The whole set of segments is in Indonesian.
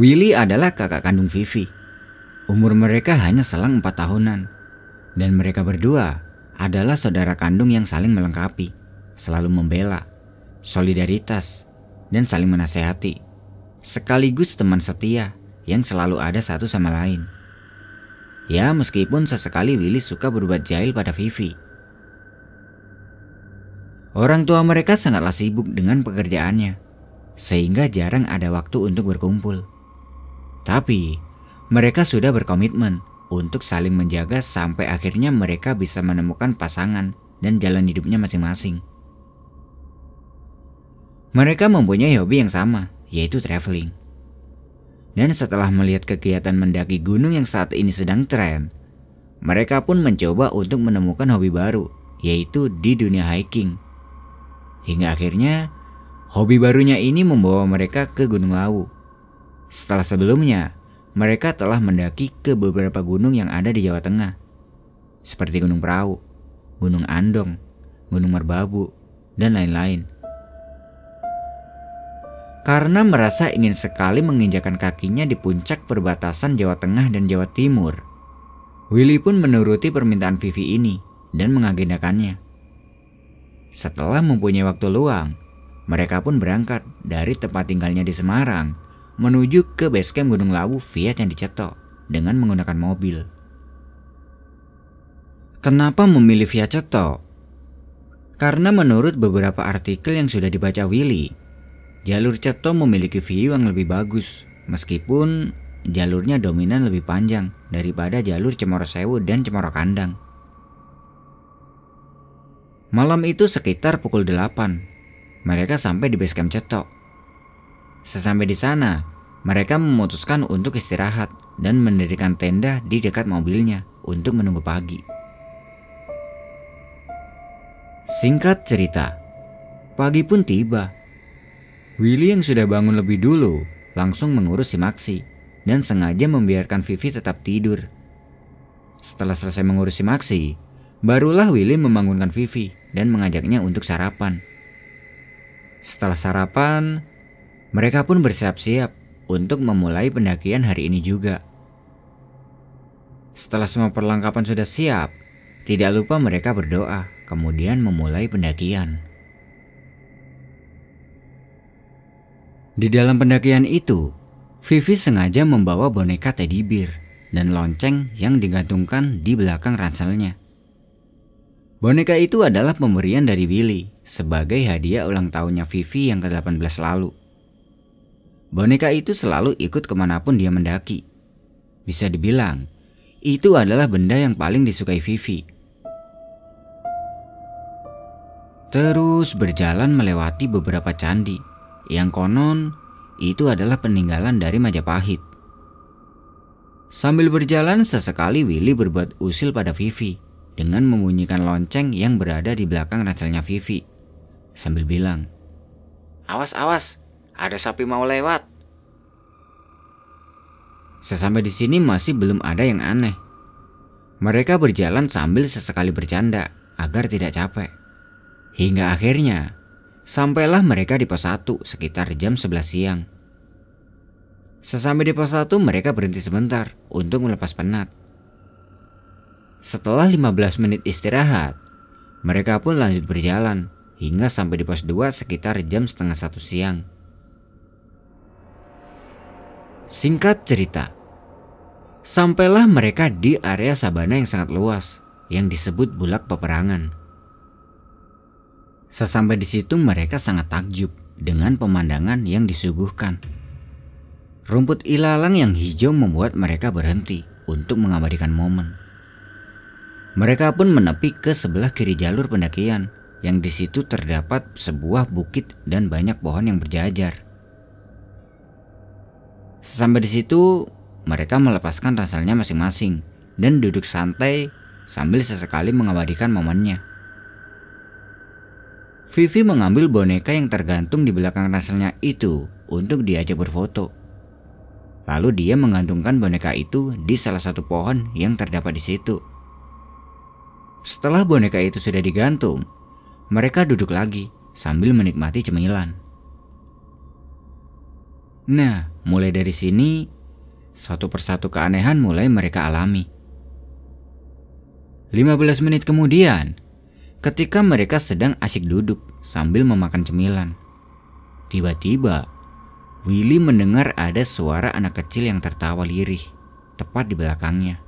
Willy adalah kakak kandung Vivi. Umur mereka hanya selang empat tahunan. Dan mereka berdua adalah saudara kandung yang saling melengkapi, selalu membela, solidaritas, dan saling menasehati. Sekaligus teman setia yang selalu ada satu sama lain. Ya meskipun sesekali Willy suka berbuat jahil pada Vivi. Orang tua mereka sangatlah sibuk dengan pekerjaannya, sehingga jarang ada waktu untuk berkumpul. Tapi, mereka sudah berkomitmen untuk saling menjaga sampai akhirnya mereka bisa menemukan pasangan dan jalan hidupnya masing-masing. Mereka mempunyai hobi yang sama, yaitu traveling. Dan setelah melihat kegiatan mendaki gunung yang saat ini sedang tren, mereka pun mencoba untuk menemukan hobi baru, yaitu di dunia hiking. Hingga akhirnya, hobi barunya ini membawa mereka ke Gunung Lawu setelah sebelumnya, mereka telah mendaki ke beberapa gunung yang ada di Jawa Tengah, seperti Gunung Perahu, Gunung Andong, Gunung Merbabu, dan lain-lain. Karena merasa ingin sekali menginjakan kakinya di puncak perbatasan Jawa Tengah dan Jawa Timur, Willy pun menuruti permintaan Vivi ini dan mengagendakannya. Setelah mempunyai waktu luang, mereka pun berangkat dari tempat tinggalnya di Semarang menuju ke basecamp Gunung Lawu via Candi Ceto dengan menggunakan mobil. Kenapa memilih via Ceto? Karena menurut beberapa artikel yang sudah dibaca Willy, jalur Ceto memiliki view yang lebih bagus meskipun jalurnya dominan lebih panjang daripada jalur Cemoro Sewu dan Cemoro Kandang. Malam itu sekitar pukul 8, mereka sampai di basecamp Ceto. Sesampai di sana, mereka memutuskan untuk istirahat dan mendirikan tenda di dekat mobilnya untuk menunggu pagi. Singkat cerita, pagi pun tiba. Willy yang sudah bangun lebih dulu langsung mengurus si Maxi dan sengaja membiarkan Vivi tetap tidur. Setelah selesai mengurus si Maxi, barulah Willy membangunkan Vivi dan mengajaknya untuk sarapan. Setelah sarapan, mereka pun bersiap-siap untuk memulai pendakian hari ini juga. Setelah semua perlengkapan sudah siap, tidak lupa mereka berdoa, kemudian memulai pendakian. Di dalam pendakian itu, Vivi sengaja membawa boneka teddy bear dan lonceng yang digantungkan di belakang ranselnya. Boneka itu adalah pemberian dari Willy sebagai hadiah ulang tahunnya Vivi yang ke-18 lalu. Boneka itu selalu ikut ke mana pun dia mendaki. Bisa dibilang, itu adalah benda yang paling disukai Vivi. Terus berjalan melewati beberapa candi, yang konon itu adalah peninggalan dari Majapahit. Sambil berjalan sesekali Willy berbuat usil pada Vivi dengan membunyikan lonceng yang berada di belakang ranselnya Vivi sambil bilang, "Awas, awas, ada sapi mau lewat. Sesampai di sini masih belum ada yang aneh. Mereka berjalan sambil sesekali bercanda agar tidak capek. Hingga akhirnya, sampailah mereka di pos 1 sekitar jam 11 siang. Sesampai di pos 1 mereka berhenti sebentar untuk melepas penat. Setelah 15 menit istirahat, mereka pun lanjut berjalan hingga sampai di pos 2 sekitar jam setengah satu siang. Singkat cerita, sampailah mereka di area sabana yang sangat luas yang disebut bulak peperangan. Sesampai di situ mereka sangat takjub dengan pemandangan yang disuguhkan. Rumput ilalang yang hijau membuat mereka berhenti untuk mengabadikan momen. Mereka pun menepi ke sebelah kiri jalur pendakian yang di situ terdapat sebuah bukit dan banyak pohon yang berjajar. Sampai di situ, mereka melepaskan ranselnya masing-masing dan duduk santai sambil sesekali mengabadikan momennya. Vivi mengambil boneka yang tergantung di belakang ranselnya itu untuk diajak berfoto. Lalu dia menggantungkan boneka itu di salah satu pohon yang terdapat di situ. Setelah boneka itu sudah digantung, mereka duduk lagi sambil menikmati cemilan. Nah, mulai dari sini, satu persatu keanehan mulai mereka alami. 15 menit kemudian, ketika mereka sedang asyik duduk sambil memakan cemilan, tiba-tiba Willy mendengar ada suara anak kecil yang tertawa lirih tepat di belakangnya.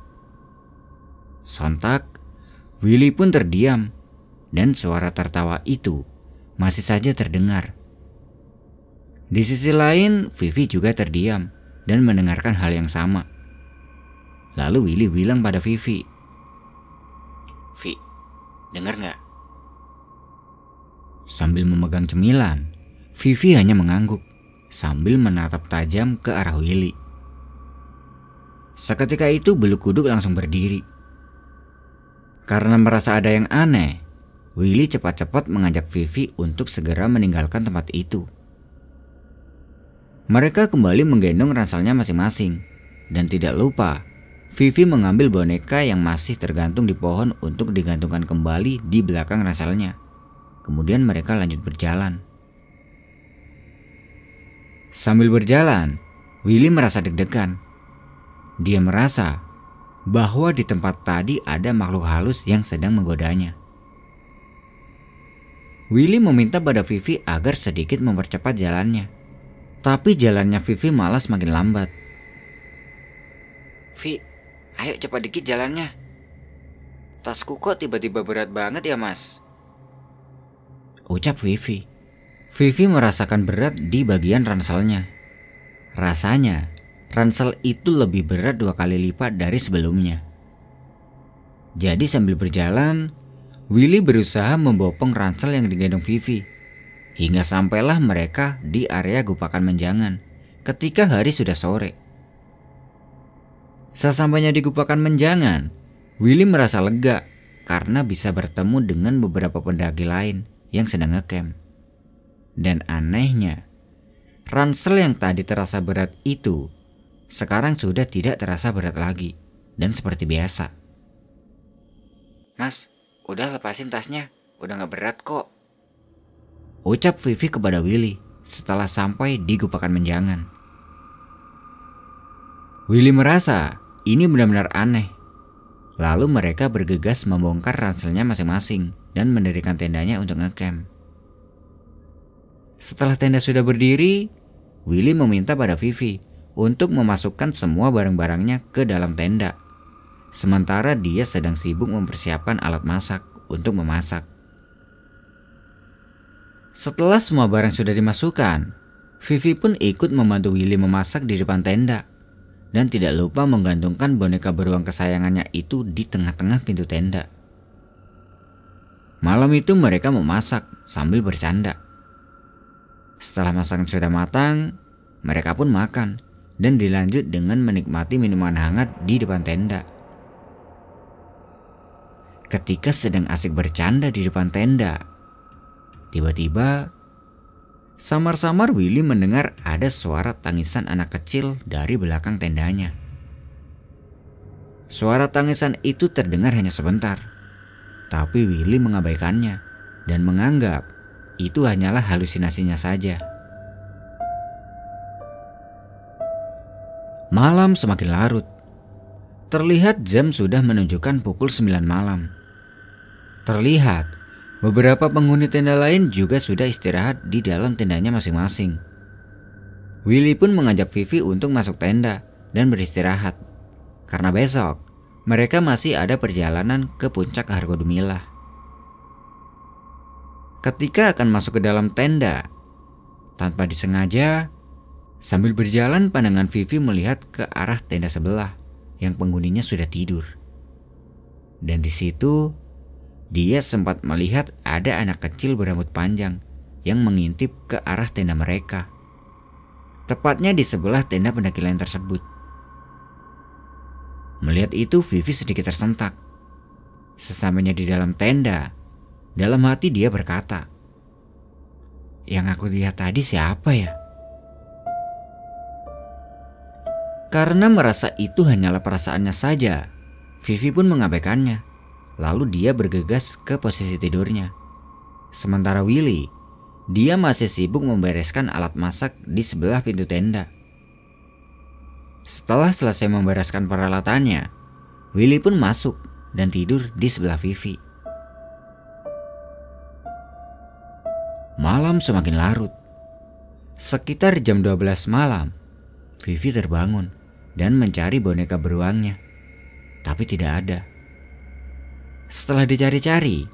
Sontak, Willy pun terdiam dan suara tertawa itu masih saja terdengar. Di sisi lain, Vivi juga terdiam dan mendengarkan hal yang sama. Lalu Willy bilang pada Vivi, Vi, dengar nggak? Sambil memegang cemilan, Vivi hanya mengangguk sambil menatap tajam ke arah Willy. Seketika itu bulu kuduk langsung berdiri. Karena merasa ada yang aneh, Willy cepat-cepat mengajak Vivi untuk segera meninggalkan tempat itu. Mereka kembali menggendong ranselnya masing-masing, dan tidak lupa, Vivi mengambil boneka yang masih tergantung di pohon untuk digantungkan kembali di belakang ranselnya. Kemudian mereka lanjut berjalan. Sambil berjalan, Willy merasa deg-degan. Dia merasa bahwa di tempat tadi ada makhluk halus yang sedang menggodanya. Willy meminta pada Vivi agar sedikit mempercepat jalannya. Tapi jalannya Vivi malah semakin lambat. Vi, ayo cepat dikit jalannya. Tasku kok tiba-tiba berat banget ya mas? Ucap Vivi. Vivi merasakan berat di bagian ranselnya. Rasanya, ransel itu lebih berat dua kali lipat dari sebelumnya. Jadi sambil berjalan, Willy berusaha membopong ransel yang digendong Vivi. Hingga sampailah mereka di area gupakan menjangan ketika hari sudah sore. Sesampainya di gupakan menjangan, Willy merasa lega karena bisa bertemu dengan beberapa pendaki lain yang sedang ngecamp. Dan anehnya, ransel yang tadi terasa berat itu sekarang sudah tidak terasa berat lagi dan seperti biasa. Mas, udah lepasin tasnya, udah gak berat kok. Ucap Vivi kepada Willy setelah sampai di gupakan menjangan. Willy merasa ini benar-benar aneh. Lalu mereka bergegas membongkar ranselnya masing-masing dan mendirikan tendanya untuk ngecamp. Setelah tenda sudah berdiri, Willy meminta pada Vivi untuk memasukkan semua barang-barangnya ke dalam tenda. Sementara dia sedang sibuk mempersiapkan alat masak untuk memasak. Setelah semua barang sudah dimasukkan, Vivi pun ikut membantu Willy memasak di depan tenda dan tidak lupa menggantungkan boneka beruang kesayangannya itu di tengah-tengah pintu tenda. Malam itu mereka memasak sambil bercanda. Setelah masakan sudah matang, mereka pun makan dan dilanjut dengan menikmati minuman hangat di depan tenda. Ketika sedang asik bercanda di depan tenda, tiba-tiba samar-samar Willy mendengar ada suara tangisan anak kecil dari belakang tendanya. Suara tangisan itu terdengar hanya sebentar, tapi Willy mengabaikannya dan menganggap itu hanyalah halusinasinya saja. Malam semakin larut. Terlihat jam sudah menunjukkan pukul 9 malam. Terlihat beberapa penghuni tenda lain juga sudah istirahat di dalam tendanya masing-masing. Willy pun mengajak Vivi untuk masuk tenda dan beristirahat. Karena besok mereka masih ada perjalanan ke puncak Hargodumilah. Ketika akan masuk ke dalam tenda, tanpa disengaja, sambil berjalan pandangan Vivi melihat ke arah tenda sebelah yang penghuninya sudah tidur. Dan di situ, dia sempat melihat ada anak kecil berambut panjang yang mengintip ke arah tenda mereka. Tepatnya di sebelah tenda pendaki lain tersebut. Melihat itu, Vivi sedikit tersentak. Sesampainya di dalam tenda, dalam hati dia berkata, "Yang aku lihat tadi siapa ya?" Karena merasa itu hanyalah perasaannya saja, Vivi pun mengabaikannya. Lalu dia bergegas ke posisi tidurnya. Sementara Willy dia masih sibuk membereskan alat masak di sebelah pintu tenda. Setelah selesai membereskan peralatannya, Willy pun masuk dan tidur di sebelah Vivi. Malam semakin larut. Sekitar jam 12 malam, Vivi terbangun dan mencari boneka beruangnya. Tapi tidak ada. Setelah dicari-cari,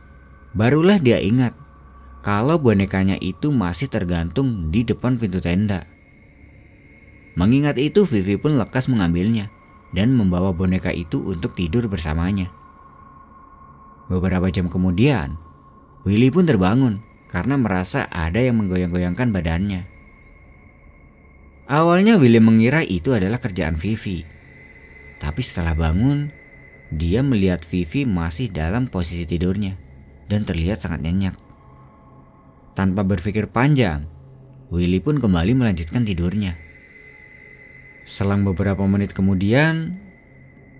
barulah dia ingat kalau bonekanya itu masih tergantung di depan pintu tenda. Mengingat itu, Vivi pun lekas mengambilnya dan membawa boneka itu untuk tidur bersamanya. Beberapa jam kemudian, Willy pun terbangun karena merasa ada yang menggoyang-goyangkan badannya. Awalnya Willy mengira itu adalah kerjaan Vivi. Tapi setelah bangun, dia melihat Vivi masih dalam posisi tidurnya dan terlihat sangat nyenyak. Tanpa berpikir panjang, Willy pun kembali melanjutkan tidurnya. Selang beberapa menit kemudian,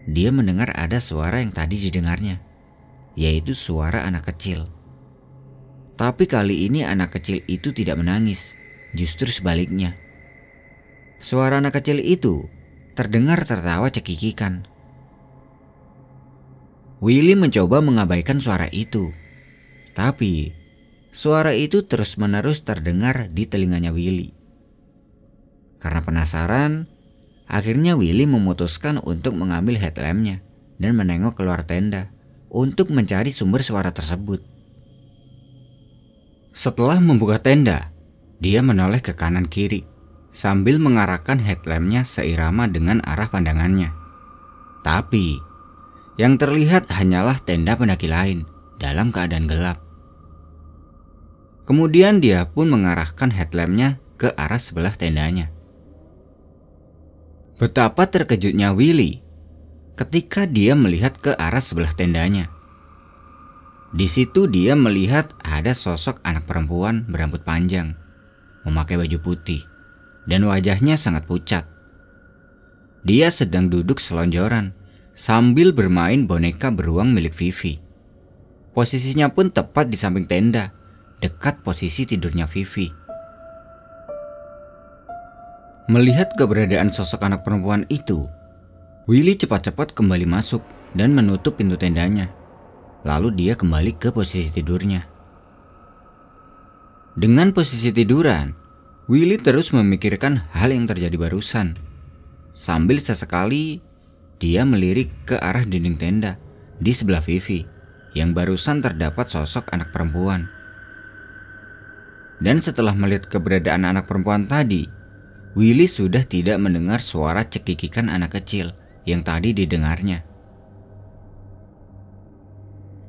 dia mendengar ada suara yang tadi didengarnya, yaitu suara anak kecil. Tapi kali ini anak kecil itu tidak menangis, justru sebaliknya. Suara anak kecil itu terdengar tertawa cekikikan. Willy mencoba mengabaikan suara itu, tapi suara itu terus-menerus terdengar di telinganya Willy. Karena penasaran, Akhirnya Willy memutuskan untuk mengambil headlampnya dan menengok keluar tenda untuk mencari sumber suara tersebut. Setelah membuka tenda, dia menoleh ke kanan kiri sambil mengarahkan headlampnya seirama dengan arah pandangannya. Tapi, yang terlihat hanyalah tenda pendaki lain dalam keadaan gelap. Kemudian dia pun mengarahkan headlampnya ke arah sebelah tendanya. Betapa terkejutnya Willy ketika dia melihat ke arah sebelah tendanya. Di situ dia melihat ada sosok anak perempuan berambut panjang, memakai baju putih, dan wajahnya sangat pucat. Dia sedang duduk selonjoran sambil bermain boneka beruang milik Vivi. Posisinya pun tepat di samping tenda, dekat posisi tidurnya Vivi. Melihat keberadaan sosok anak perempuan itu, Willy cepat-cepat kembali masuk dan menutup pintu tendanya. Lalu dia kembali ke posisi tidurnya. Dengan posisi tiduran, Willy terus memikirkan hal yang terjadi barusan. Sambil sesekali dia melirik ke arah dinding tenda di sebelah Vivi yang barusan terdapat sosok anak perempuan. Dan setelah melihat keberadaan anak perempuan tadi, Willy sudah tidak mendengar suara cekikikan anak kecil yang tadi didengarnya.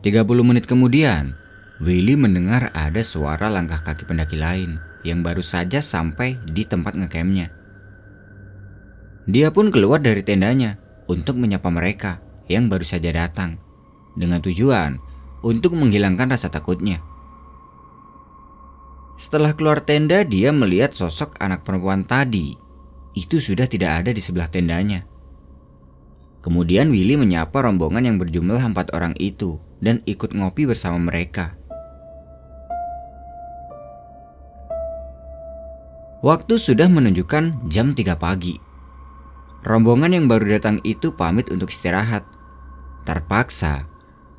30 menit kemudian, Willy mendengar ada suara langkah kaki pendaki lain yang baru saja sampai di tempat ngecampnya. Dia pun keluar dari tendanya untuk menyapa mereka yang baru saja datang dengan tujuan untuk menghilangkan rasa takutnya. Setelah keluar tenda, dia melihat sosok anak perempuan tadi. Itu sudah tidak ada di sebelah tendanya. Kemudian Willy menyapa rombongan yang berjumlah empat orang itu dan ikut ngopi bersama mereka. Waktu sudah menunjukkan jam 3 pagi. Rombongan yang baru datang itu pamit untuk istirahat. Terpaksa,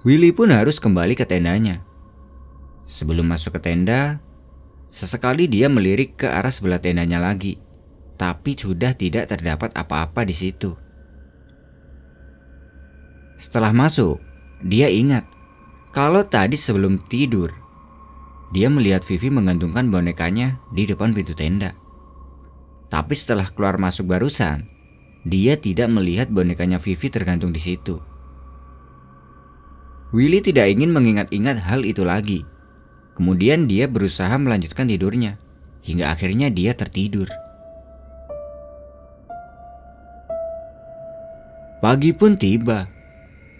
Willy pun harus kembali ke tendanya. Sebelum masuk ke tenda, Sesekali dia melirik ke arah sebelah tendanya lagi, tapi sudah tidak terdapat apa-apa di situ. Setelah masuk, dia ingat kalau tadi sebelum tidur, dia melihat Vivi menggantungkan bonekanya di depan pintu tenda. Tapi setelah keluar masuk barusan, dia tidak melihat bonekanya Vivi tergantung di situ. Willy tidak ingin mengingat-ingat hal itu lagi Kemudian dia berusaha melanjutkan tidurnya, hingga akhirnya dia tertidur. Pagi pun tiba.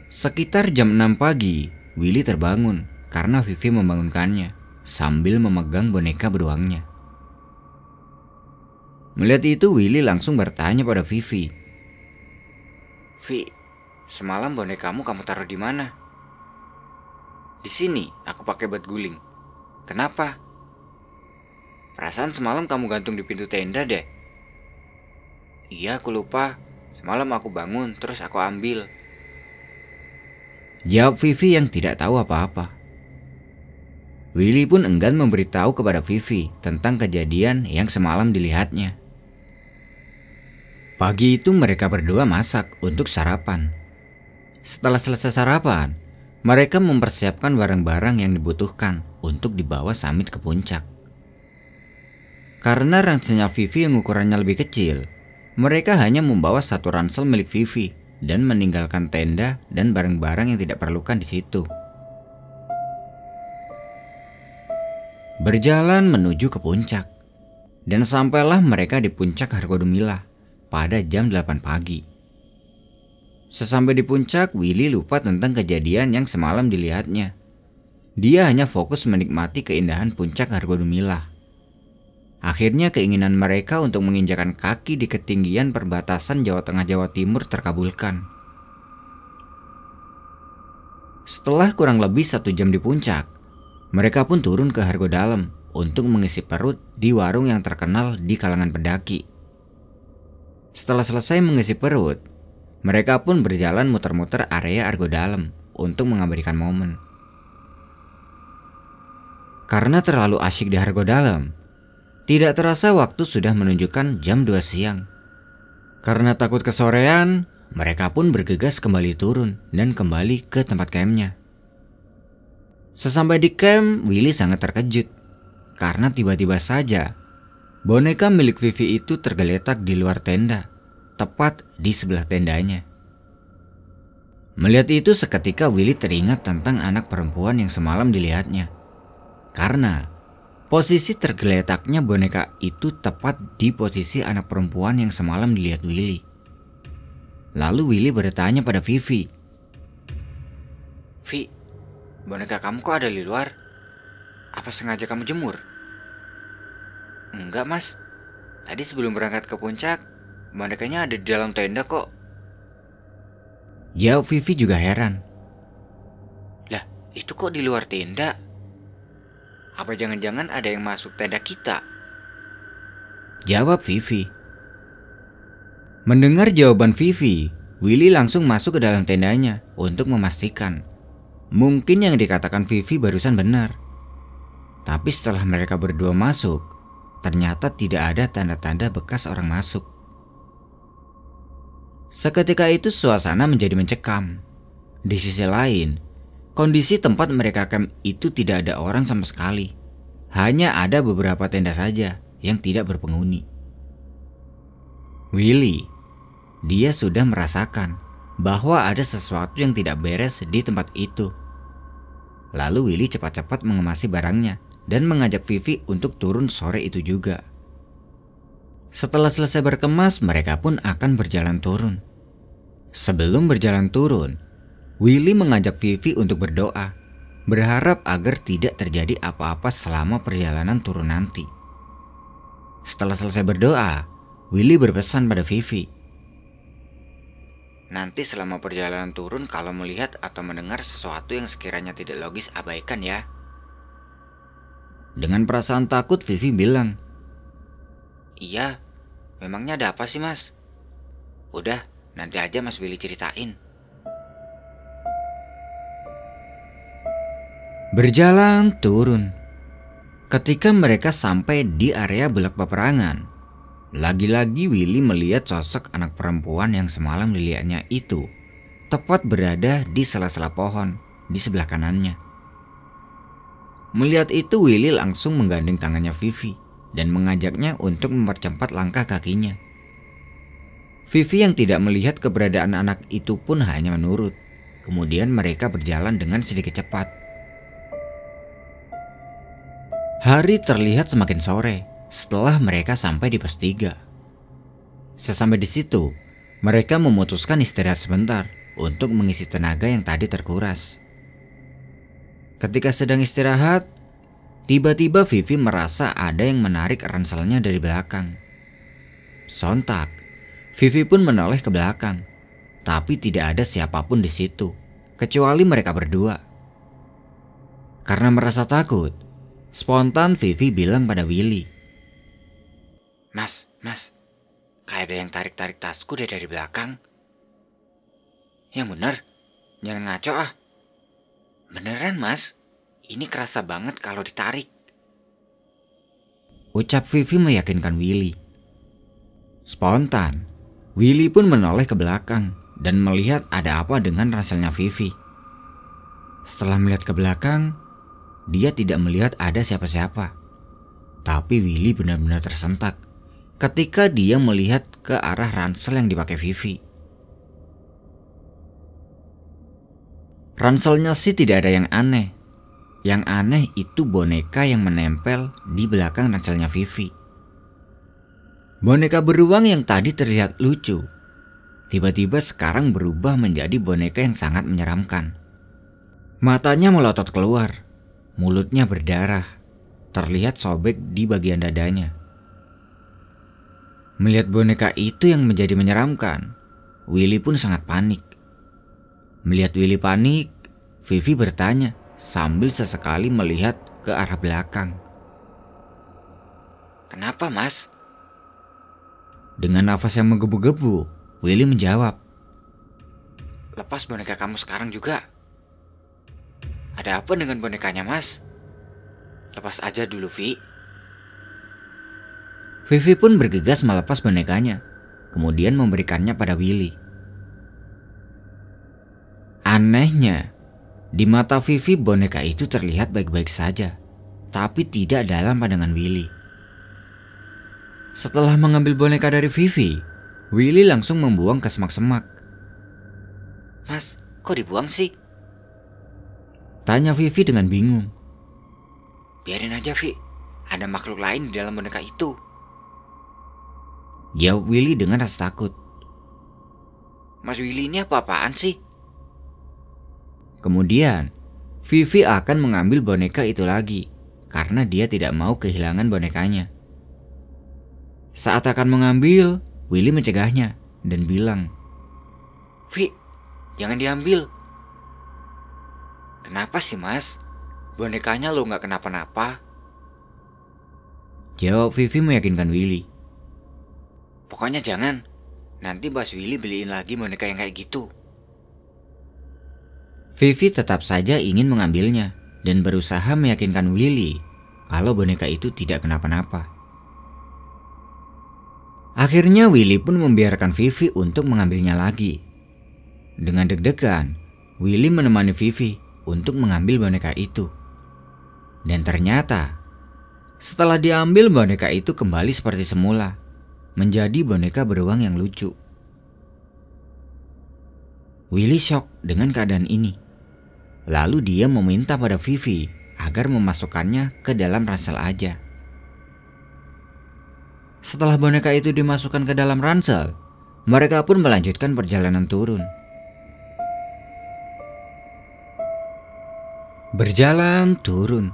Sekitar jam 6 pagi, Willy terbangun karena Vivi membangunkannya sambil memegang boneka beruangnya. Melihat itu, Willy langsung bertanya pada Vivi. Vi, semalam bonekamu kamu taruh di mana? Di sini, aku pakai buat guling. Kenapa? Perasaan semalam kamu gantung di pintu tenda deh. Iya, aku lupa. Semalam aku bangun, terus aku ambil. Jawab Vivi yang tidak tahu apa-apa. Willy pun enggan memberitahu kepada Vivi tentang kejadian yang semalam dilihatnya. Pagi itu mereka berdua masak untuk sarapan. Setelah selesai sarapan, mereka mempersiapkan barang-barang yang dibutuhkan untuk dibawa Samit ke puncak. Karena ranselnya Vivi yang ukurannya lebih kecil, mereka hanya membawa satu ransel milik Vivi dan meninggalkan tenda dan barang-barang yang tidak perlukan di situ. Berjalan menuju ke puncak, dan sampailah mereka di puncak Hargodumila pada jam 8 pagi. Sesampai di puncak, Willy lupa tentang kejadian yang semalam dilihatnya. Dia hanya fokus menikmati keindahan puncak Hargodumila. Akhirnya keinginan mereka untuk menginjakan kaki di ketinggian perbatasan Jawa Tengah Jawa Timur terkabulkan. Setelah kurang lebih satu jam di puncak, mereka pun turun ke Hargo Dalam untuk mengisi perut di warung yang terkenal di kalangan pendaki. Setelah selesai mengisi perut, mereka pun berjalan muter-muter area Argo Dalam untuk mengabadikan momen. Karena terlalu asyik di Hargo Dalam, tidak terasa waktu sudah menunjukkan jam 2 siang. Karena takut kesorean, mereka pun bergegas kembali turun dan kembali ke tempat campnya. Sesampai di camp, Willy sangat terkejut karena tiba-tiba saja boneka milik Vivi itu tergeletak di luar tenda, tepat di sebelah tendanya. Melihat itu seketika Willy teringat tentang anak perempuan yang semalam dilihatnya. Karena Posisi tergeletaknya boneka itu tepat di posisi anak perempuan yang semalam dilihat Willy. Lalu Willy bertanya pada Vivi. Vi, boneka kamu kok ada di luar? Apa sengaja kamu jemur? Enggak mas, tadi sebelum berangkat ke puncak, bonekanya ada di dalam tenda kok. Jawab Vivi juga heran. Lah, itu kok di luar tenda? Apa jangan-jangan ada yang masuk tenda kita? Jawab Vivi. Mendengar jawaban Vivi, Willy langsung masuk ke dalam tendanya untuk memastikan. Mungkin yang dikatakan Vivi barusan benar. Tapi setelah mereka berdua masuk, ternyata tidak ada tanda-tanda bekas orang masuk. Seketika itu suasana menjadi mencekam. Di sisi lain, Kondisi tempat mereka camp itu tidak ada orang sama sekali. Hanya ada beberapa tenda saja yang tidak berpenghuni. Willy, dia sudah merasakan bahwa ada sesuatu yang tidak beres di tempat itu. Lalu Willy cepat-cepat mengemasi barangnya dan mengajak Vivi untuk turun sore itu juga. Setelah selesai berkemas, mereka pun akan berjalan turun. Sebelum berjalan turun, Willy mengajak Vivi untuk berdoa, berharap agar tidak terjadi apa-apa selama perjalanan turun nanti. Setelah selesai berdoa, Willy berpesan pada Vivi. Nanti selama perjalanan turun kalau melihat atau mendengar sesuatu yang sekiranya tidak logis abaikan ya. Dengan perasaan takut Vivi bilang, Iya, memangnya ada apa sih mas? Udah, nanti aja mas Willy ceritain. Berjalan turun. Ketika mereka sampai di area belak peperangan, lagi-lagi Willy melihat sosok anak perempuan yang semalam dilihatnya itu tepat berada di sela-sela pohon di sebelah kanannya. Melihat itu Willy langsung menggandeng tangannya Vivi dan mengajaknya untuk mempercepat langkah kakinya. Vivi yang tidak melihat keberadaan anak itu pun hanya menurut. Kemudian mereka berjalan dengan sedikit cepat. Hari terlihat semakin sore setelah mereka sampai di pos 3. Sesampai di situ, mereka memutuskan istirahat sebentar untuk mengisi tenaga yang tadi terkuras. Ketika sedang istirahat, tiba-tiba Vivi merasa ada yang menarik ranselnya dari belakang. Sontak, Vivi pun menoleh ke belakang, tapi tidak ada siapa pun di situ, kecuali mereka berdua. Karena merasa takut, Spontan Vivi bilang pada Willy Mas, mas, kayak ada yang tarik-tarik tasku dari dari belakang. Yang bener, jangan ngaco ah. Beneran mas, ini kerasa banget kalau ditarik. Ucap Vivi meyakinkan Willy. Spontan, Willy pun menoleh ke belakang dan melihat ada apa dengan ranselnya Vivi. Setelah melihat ke belakang, dia tidak melihat ada siapa-siapa. Tapi Willy benar-benar tersentak ketika dia melihat ke arah ransel yang dipakai Vivi. Ranselnya sih tidak ada yang aneh. Yang aneh itu boneka yang menempel di belakang ranselnya Vivi. Boneka beruang yang tadi terlihat lucu, tiba-tiba sekarang berubah menjadi boneka yang sangat menyeramkan. Matanya melotot keluar, mulutnya berdarah, terlihat sobek di bagian dadanya. Melihat boneka itu yang menjadi menyeramkan, Willy pun sangat panik. Melihat Willy panik, Vivi bertanya sambil sesekali melihat ke arah belakang. Kenapa mas? Dengan nafas yang menggebu-gebu, Willy menjawab. Lepas boneka kamu sekarang juga. Ada apa dengan bonekanya, Mas? Lepas aja dulu, Vi. Vivi pun bergegas melepas bonekanya, kemudian memberikannya pada Willy. Anehnya, di mata Vivi boneka itu terlihat baik-baik saja, tapi tidak dalam pandangan Willy. Setelah mengambil boneka dari Vivi, Willy langsung membuang ke semak-semak. Mas, kok dibuang sih? Tanya Vivi dengan bingung. Biarin aja Vi, ada makhluk lain di dalam boneka itu. Jawab Willy dengan rasa takut. Mas Willy ini apa-apaan sih? Kemudian, Vivi akan mengambil boneka itu lagi karena dia tidak mau kehilangan bonekanya. Saat akan mengambil, Willy mencegahnya dan bilang, Vi, jangan diambil. Kenapa sih mas? Bonekanya lo nggak kenapa-napa? Jawab Vivi meyakinkan Willy. Pokoknya jangan. Nanti Bas Willy beliin lagi boneka yang kayak gitu. Vivi tetap saja ingin mengambilnya dan berusaha meyakinkan Willy kalau boneka itu tidak kenapa-napa. Akhirnya Willy pun membiarkan Vivi untuk mengambilnya lagi. Dengan deg-degan, Willy menemani Vivi untuk mengambil boneka itu. Dan ternyata, setelah diambil boneka itu kembali seperti semula, menjadi boneka beruang yang lucu. Willy shock dengan keadaan ini. Lalu dia meminta pada Vivi agar memasukkannya ke dalam ransel aja. Setelah boneka itu dimasukkan ke dalam ransel, mereka pun melanjutkan perjalanan turun. Berjalan turun.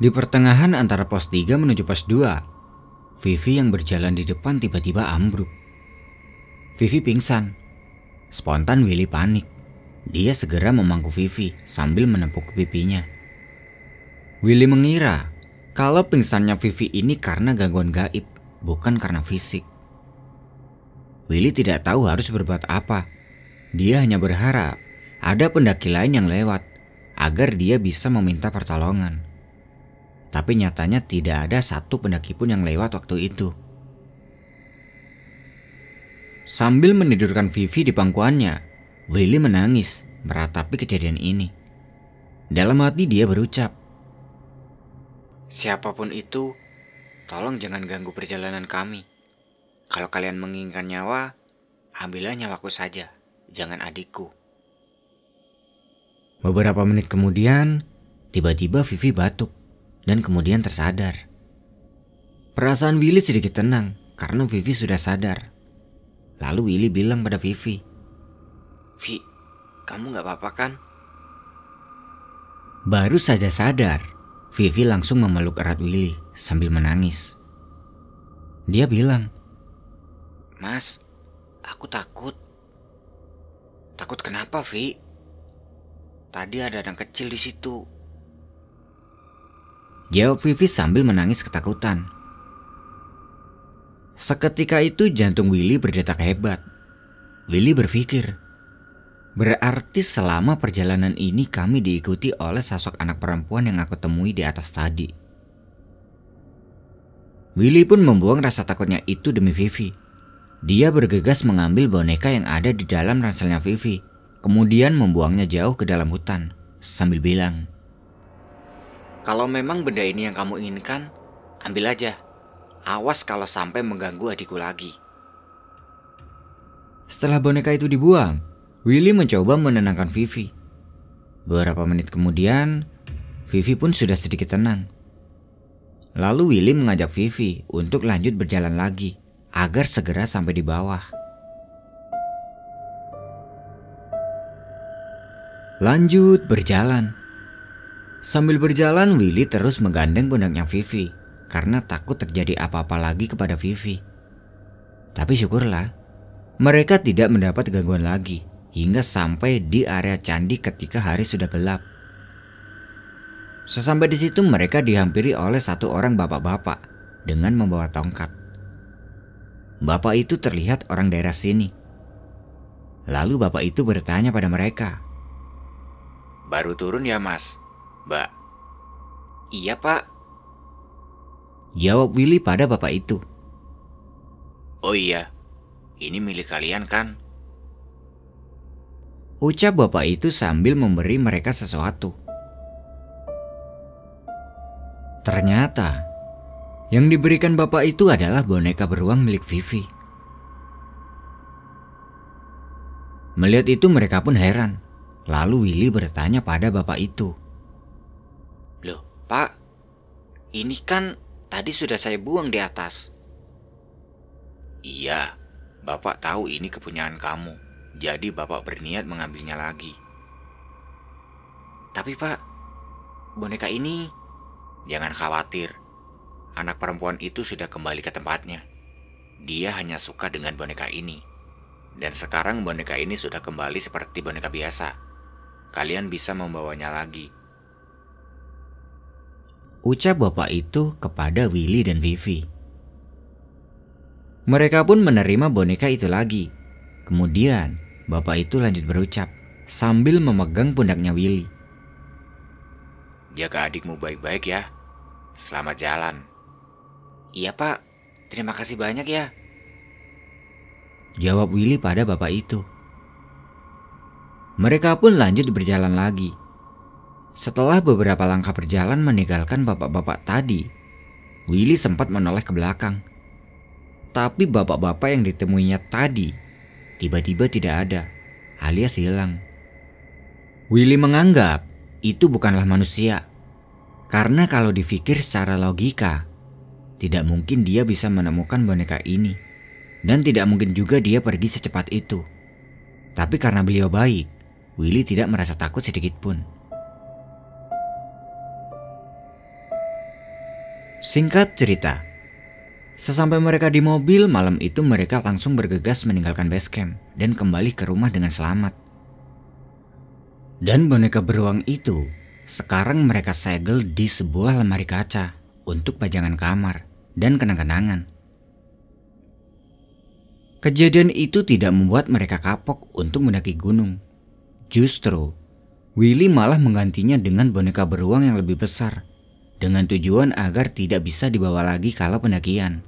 Di pertengahan antara pos 3 menuju pos 2, Vivi yang berjalan di depan tiba-tiba ambruk. Vivi pingsan. Spontan Willy panik. Dia segera memangku Vivi sambil menepuk pipinya. Willy mengira kalau pingsannya Vivi ini karena gangguan gaib, bukan karena fisik. Willy tidak tahu harus berbuat apa. Dia hanya berharap ada pendaki lain yang lewat agar dia bisa meminta pertolongan. Tapi nyatanya tidak ada satu pendaki pun yang lewat waktu itu. Sambil menidurkan Vivi di pangkuannya, Willy menangis meratapi kejadian ini. Dalam hati dia berucap, Siapa pun itu, tolong jangan ganggu perjalanan kami. Kalau kalian menginginkan nyawa, ambillah nyawaku saja, jangan adikku. Beberapa menit kemudian, tiba-tiba Vivi batuk dan kemudian tersadar. Perasaan Willy sedikit tenang karena Vivi sudah sadar. Lalu Willy bilang pada Vivi, Vi, kamu gak apa-apa kan? Baru saja sadar, Vivi langsung memeluk erat Willy sambil menangis. Dia bilang, Mas, aku takut. Takut kenapa, Vi? Tadi ada anak kecil di situ. Jawab Vivi sambil menangis ketakutan. Seketika itu jantung Willy berdetak hebat. Willy berpikir, berarti selama perjalanan ini kami diikuti oleh sosok anak perempuan yang aku temui di atas tadi. Willy pun membuang rasa takutnya itu demi Vivi. Dia bergegas mengambil boneka yang ada di dalam ranselnya Vivi, kemudian membuangnya jauh ke dalam hutan, sambil bilang, Kalau memang benda ini yang kamu inginkan, ambil aja. Awas kalau sampai mengganggu adikku lagi. Setelah boneka itu dibuang, Willy mencoba menenangkan Vivi. Beberapa menit kemudian, Vivi pun sudah sedikit tenang. Lalu Willy mengajak Vivi untuk lanjut berjalan lagi agar segera sampai di bawah. Lanjut berjalan. Sambil berjalan, Willy terus menggandeng pundaknya Vivi karena takut terjadi apa-apa lagi kepada Vivi. Tapi syukurlah, mereka tidak mendapat gangguan lagi hingga sampai di area candi ketika hari sudah gelap. Sesampai di situ mereka dihampiri oleh satu orang bapak-bapak dengan membawa tongkat. Bapak itu terlihat orang daerah sini. Lalu bapak itu bertanya pada mereka. Baru turun ya mas, mbak? Iya pak. Jawab Willy pada bapak itu. Oh iya, ini milik kalian kan? Ucap bapak itu sambil memberi mereka sesuatu. Ternyata yang diberikan bapak itu adalah boneka beruang milik Vivi. Melihat itu mereka pun heran. Lalu Willy bertanya pada bapak itu. Loh, pak, ini kan tadi sudah saya buang di atas. Iya, bapak tahu ini kepunyaan kamu. Jadi bapak berniat mengambilnya lagi. Tapi pak, boneka ini jangan khawatir. Anak perempuan itu sudah kembali ke tempatnya. Dia hanya suka dengan boneka ini. Dan sekarang boneka ini sudah kembali seperti boneka biasa. Kalian bisa membawanya lagi. Ucap bapak itu kepada Willy dan Vivi. Mereka pun menerima boneka itu lagi. Kemudian, bapak itu lanjut berucap sambil memegang pundaknya Willy. Jaga adikmu baik-baik ya. Selamat jalan. Iya pak, terima kasih banyak ya. Jawab Willy pada bapak itu. Mereka pun lanjut berjalan lagi. Setelah beberapa langkah berjalan meninggalkan bapak-bapak tadi, Willy sempat menoleh ke belakang. Tapi bapak-bapak yang ditemuinya tadi tiba-tiba tidak ada, alias hilang. Willy menganggap itu bukanlah manusia. Karena kalau dipikir secara logika, tidak mungkin dia bisa menemukan boneka ini. Dan tidak mungkin juga dia pergi secepat itu. Tapi karena beliau baik, Willy tidak merasa takut sedikit pun. Singkat cerita, sesampai mereka di mobil malam itu mereka langsung bergegas meninggalkan base camp dan kembali ke rumah dengan selamat. Dan boneka beruang itu sekarang mereka segel di sebuah lemari kaca untuk pajangan kamar dan kenang-kenangan. Kejadian itu tidak membuat mereka kapok untuk mendaki gunung. Justru, Willy malah menggantinya dengan boneka beruang yang lebih besar, dengan tujuan agar tidak bisa dibawa lagi kalau pendakian.